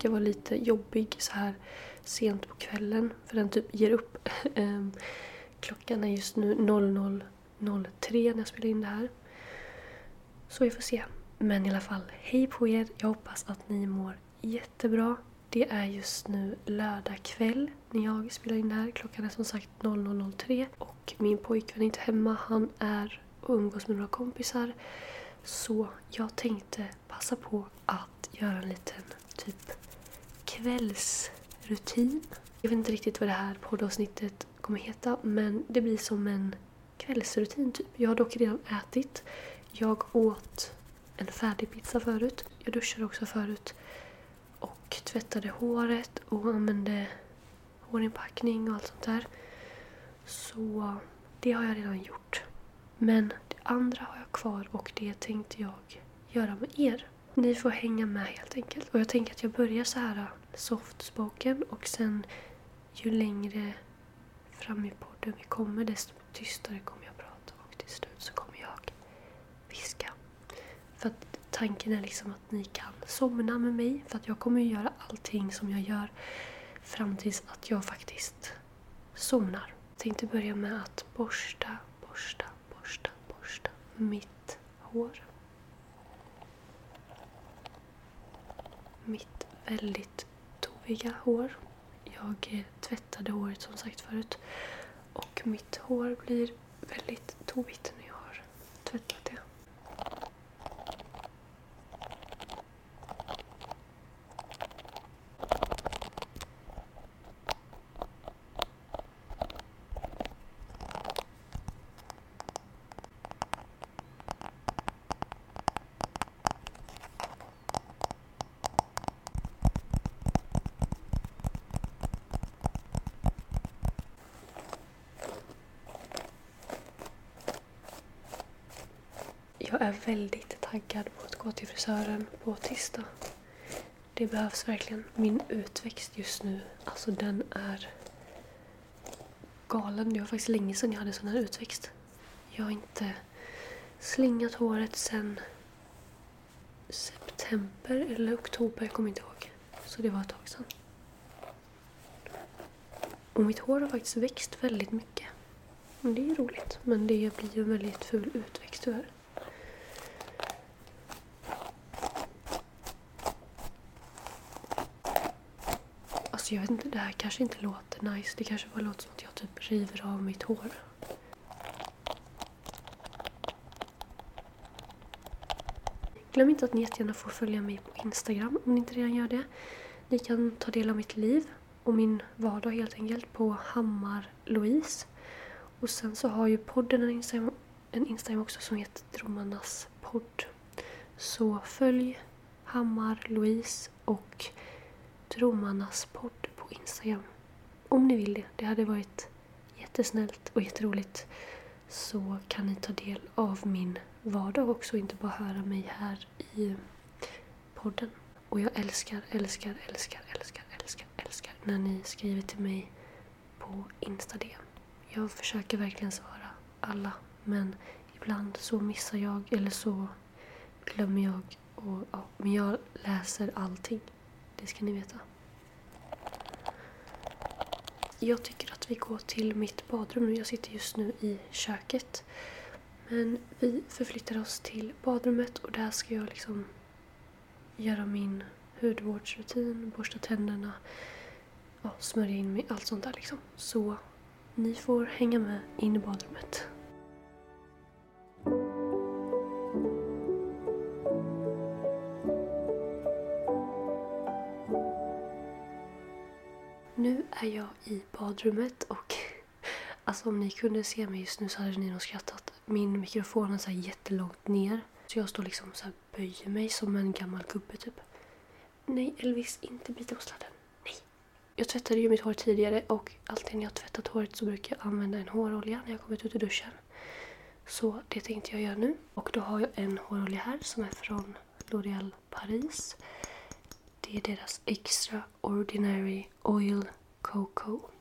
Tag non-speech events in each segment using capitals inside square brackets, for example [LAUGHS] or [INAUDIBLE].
Brukar vara lite jobbig så här sent på kvällen. För den typ ger upp. [LAUGHS] Ehm, klockan är just nu 00.03 när jag spelar in det här. Så vi får se. Men i alla fall, hej på er. Jag hoppas att ni mår jättebra. Det är just nu lördag kväll när jag spelar in det här. Klockan är som sagt 00.03 och min pojkvän är inte hemma. Han är och umgås med några kompisar. Så jag tänkte passa på att göra en liten typ kvällsrutin. Jag vet inte riktigt vad det här poddavsnittet kommer heta men det blir som en kvällsrutin typ. Jag har dock redan ätit. Jag åt en färdig pizza förut. Jag duschade också förut. Och tvättade håret och använde hårinpackning och allt sånt där. Så det har jag redan gjort. Men det andra har jag kvar och det tänkte jag göra med er. Ni får hänga med helt enkelt. Och jag tänker att jag börjar så här soft-spoken och sen ju längre fram i podden vi kommer desto tystare kommer jag prata och till slut så kommer jag viska. För att tanken är liksom att ni kan somna med mig för att jag kommer ju göra allting som jag gör fram tills att jag faktiskt somnar. Jag tänkte börja med att borsta, borsta, borsta, borsta mitt hår. Mitt väldigt toviga hår. Jag eh, tvättade håret som sagt förut. Och mitt hår blir väldigt tovigt när jag har tvättat det. Jag är väldigt taggad på att gå till frisören på tisdag. Det behövs verkligen. Min utväxt just nu, alltså den är galen. Det var faktiskt länge sedan jag hade sån här utväxt. Jag har inte slingat håret sedan september eller oktober, jag kommer inte ihåg. Så det var ett tag sedan. Och mitt hår har faktiskt växt väldigt mycket. Det är roligt, men det blir ju en väldigt ful utväxt tyvärr. Alltså jag vet inte, det här kanske inte låter nice. Det kanske bara låter som att jag typ river av mitt hår. Glöm inte att ni jättegärna får följa mig på Instagram om ni inte redan gör det. Ni kan ta del av mitt liv och min vardag helt enkelt på Hammar Louise. Och sen så har ju podden en Instagram, en Instagram också som heter Drömmarnas podd. Så följ Hammar Louise och Romarnas podd på Instagram. Om ni vill det. Det hade varit jättesnällt och jätteroligt. Så kan ni ta del av min vardag också och inte bara höra mig här i eh, podden. Och jag älskar, älskar, älskar, älskar, älskar, älskar när ni skriver till mig på Instagram. Jag försöker verkligen svara alla men ibland så missar jag eller så glömmer jag. Och, ja, men jag läser allting. Det ska ni veta. Jag tycker att vi går till mitt badrum nu. Jag sitter just nu i köket. Men vi förflyttar oss till badrummet och där ska jag liksom göra min hudvårdsrutin, borsta tänderna ja, smörja in mig, allt sånt där liksom. Så ni får hänga med in i badrummet. I badrummet och alltså om ni kunde se mig just nu så hade ni nog skrattat. Min mikrofon är så här jättelångt ner. Så jag står liksom så här böjer mig som en gammal gubbe typ. Nej Elvis, inte bita på sladden. Nej. Jag tvättade ju mitt hår tidigare och alltid när jag tvättat håret så brukar jag använda en hårolja när jag kommit ut ur duschen. Så det tänkte jag göra nu. Och då har jag en hårolja här som är från L'Oréal Paris. Det är deras Extra Ordinary Oil Cocoa.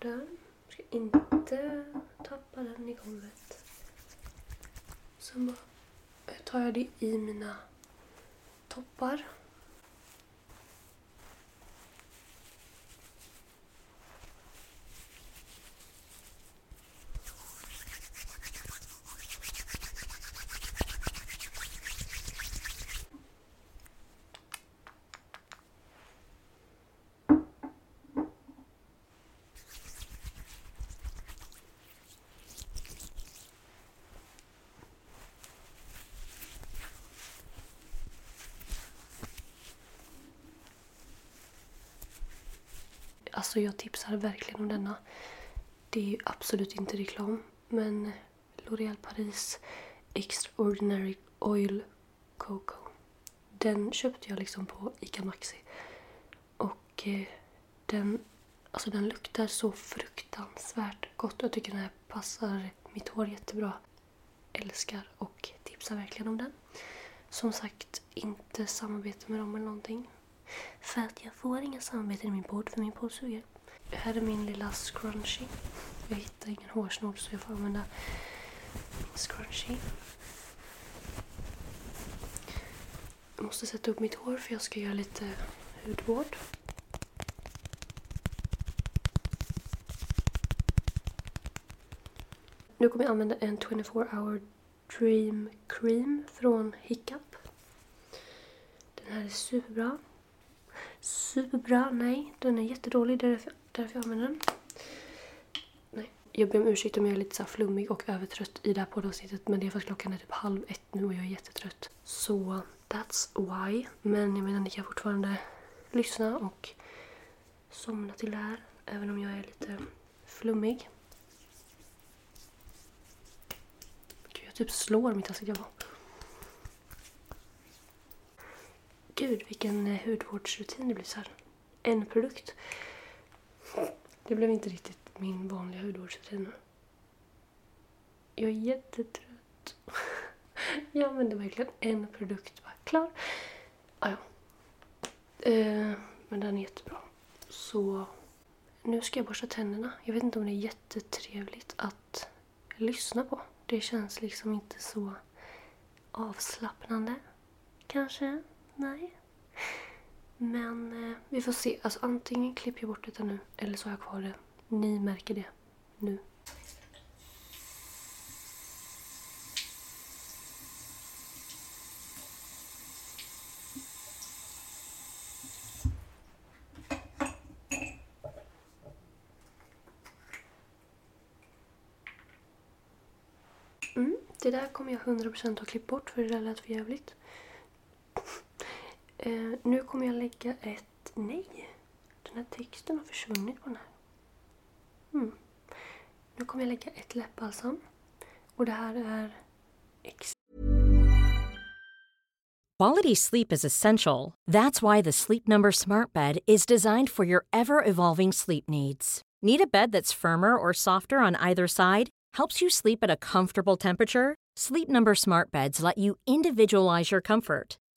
Jag Ska inte tappa den i golvet. Sen bara tar jag det i mina toppar. Alltså jag tipsar verkligen om denna. Det är ju absolut inte reklam. Men L'Oréal Paris Extraordinary Oil Cocoa. Den köpte jag liksom på ICA Maxi. Och eh, den, alltså den luktar så fruktansvärt gott. Jag tycker den här passar mitt hår jättebra. Älskar och tipsar verkligen om den. Som sagt, inte samarbete med dem eller någonting. För att jag får inga samarbeten i min podd, för min podd suger. Här är min lilla scrunchie. Jag hittar ingen hårsnodd så jag får använda min scrunchie. Jag måste sätta upp mitt hår för jag ska göra lite hudvård. Nu kommer jag använda en 24 hour dream cream från Hiccup. Den här är superbra. Superbra. Nej, den är jättedålig. Det är därför, därför jag använder den. Nej. Jag ber om ursäkt om jag är lite så flummig och övertrött i det här poddavsnittet. Men det är för att klockan är typ halv ett nu och jag är jättetrött. Så that's why. Men jag menar, ni kan fortfarande lyssna och somna till det här. Även om jag är lite flummig. Gud, jag typ slår mitt ansikte. Gud, vilken eh, hudvårdsrutin det blir så här. En produkt. Det blev inte riktigt min vanliga hudvårdsrutin. Jag är jättetrött. [LAUGHS] Jag använde verkligen en produkt. Bara, klar. Ah, ja. Eh, men den är jättebra. Så nu ska jag borsta tänderna. Jag vet inte om det är jättetrevligt att lyssna på. Det känns liksom inte så avslappnande. Kanske nej. Men eh, vi får se. Alltså, antingen klipper jag bort detta nu eller så har jag kvar det. Ni märker det nu. Mm, det där kommer jag 100% att klippa bort för det där lät för jävligt. Eh, nu kommer jag lägga ett... Nej! Den här texten har försvunnit på den här. Mm. Nu kommer jag lägga ett läppbalsam. Och det här är... Ex Quality sleep is essential. That's why the Sleep Number Smart Bed is designed for your ever evolving sleep needs. Need a bed that's firmer or softer on either side? Helps you sleep at a comfortable temperature? Sleep Number Smart Beds let you individualize your comfort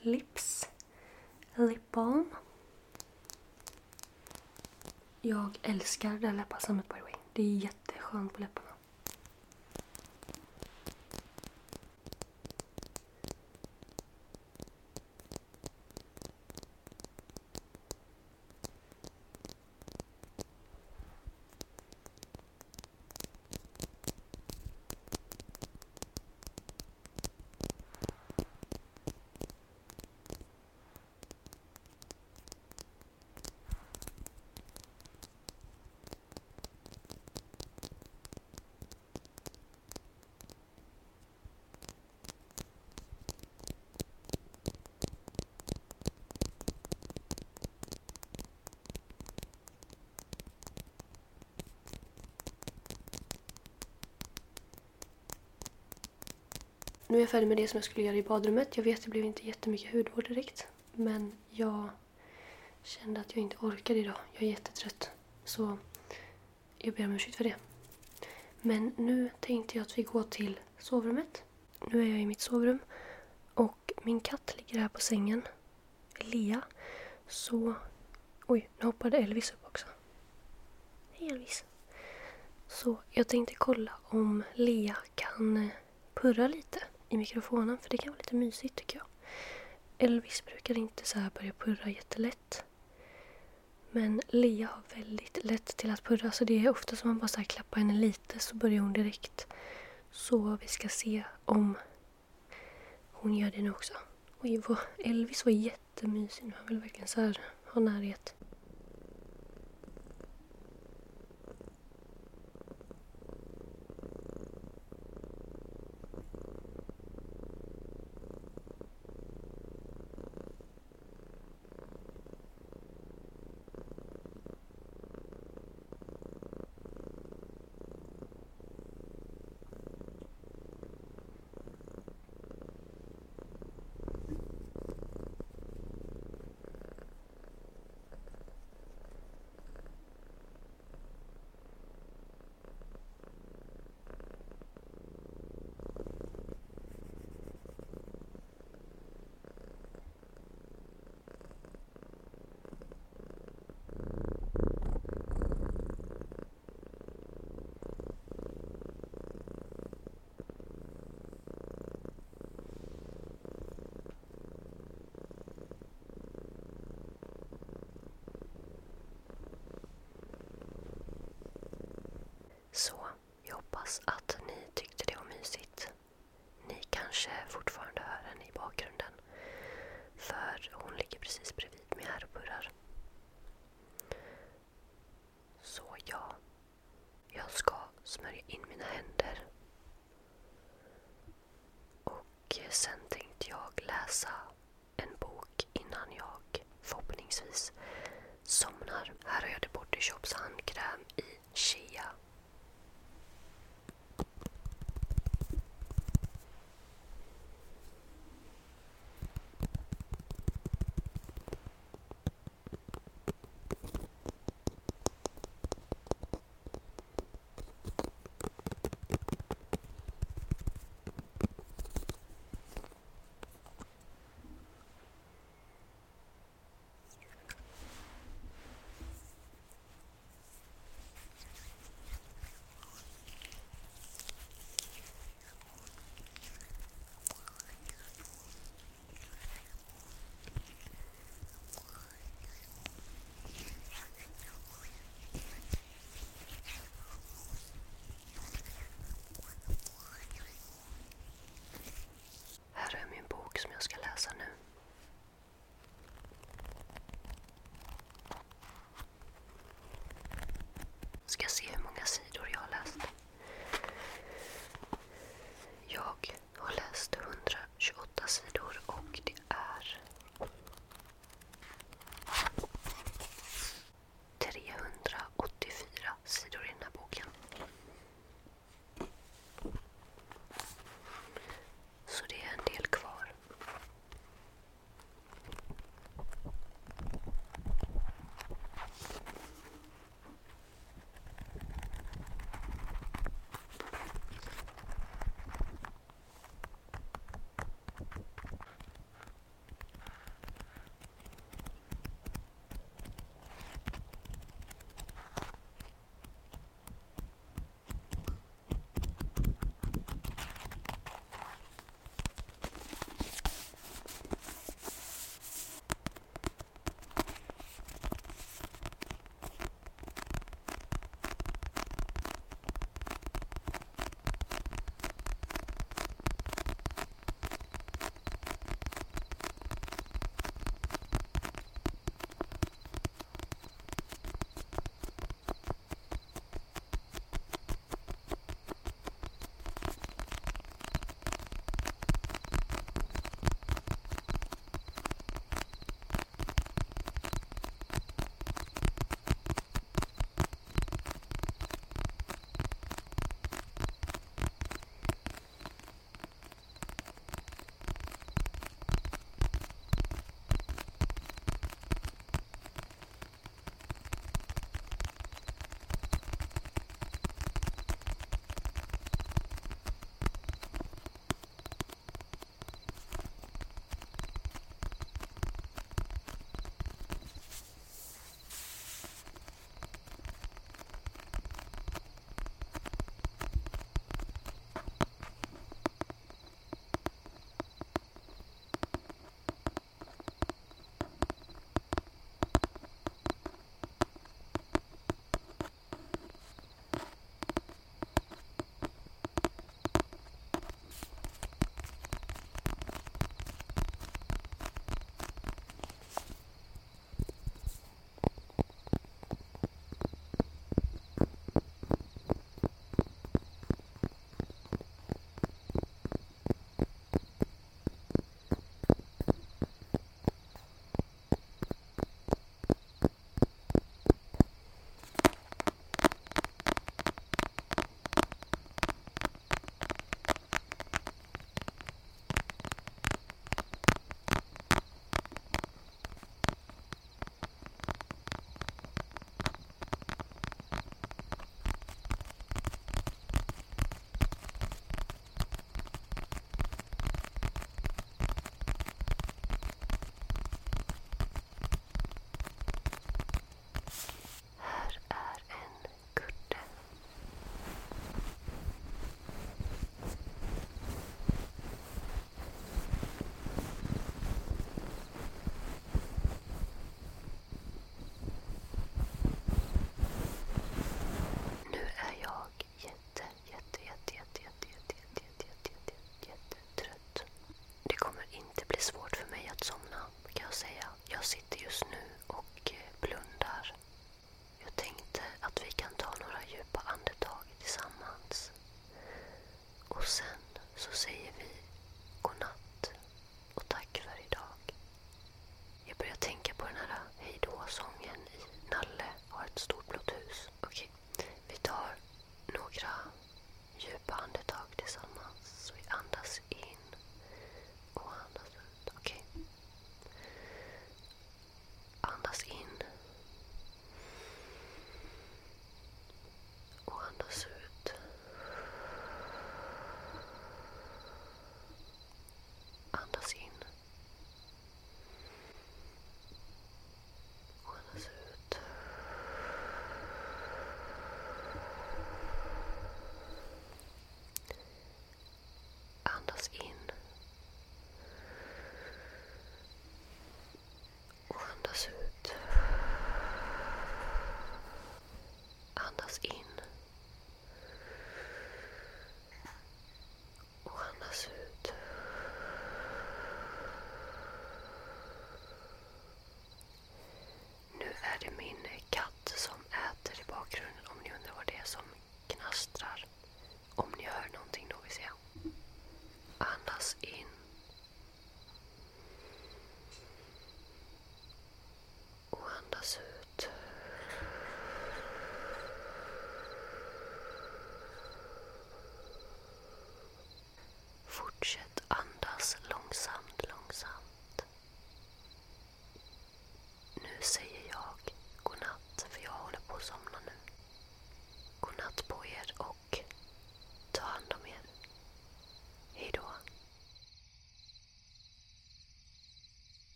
Lips. Lip balm. Jag älskar den här läppbalsamet by the way. Det är jätteskönt på läpparna. Nu är jag färdig med det som jag skulle göra i badrummet. Jag vet, det blev inte jättemycket hudvård direkt. Men jag kände att jag inte orkade idag. Jag är jättetrött. Så jag ber om ursäkt för det. Men nu tänkte jag att vi går till sovrummet. Nu är jag i mitt sovrum. Och min katt ligger här på sängen. Lea. Så... Oj, nu hoppade Elvis upp också. Hej Elvis. Så jag tänkte kolla om Lea kan purra lite i mikrofonen för det kan vara lite mysigt tycker jag. Elvis brukar inte så här börja purra jättelätt. Men Lea har väldigt lätt till att purra så det är ofta som man bara så här klappar henne lite så börjar hon direkt. Så vi ska se om hon gör det nu också. Oj, vad Elvis var jättemysig nu. Han vill verkligen så här ha närhet.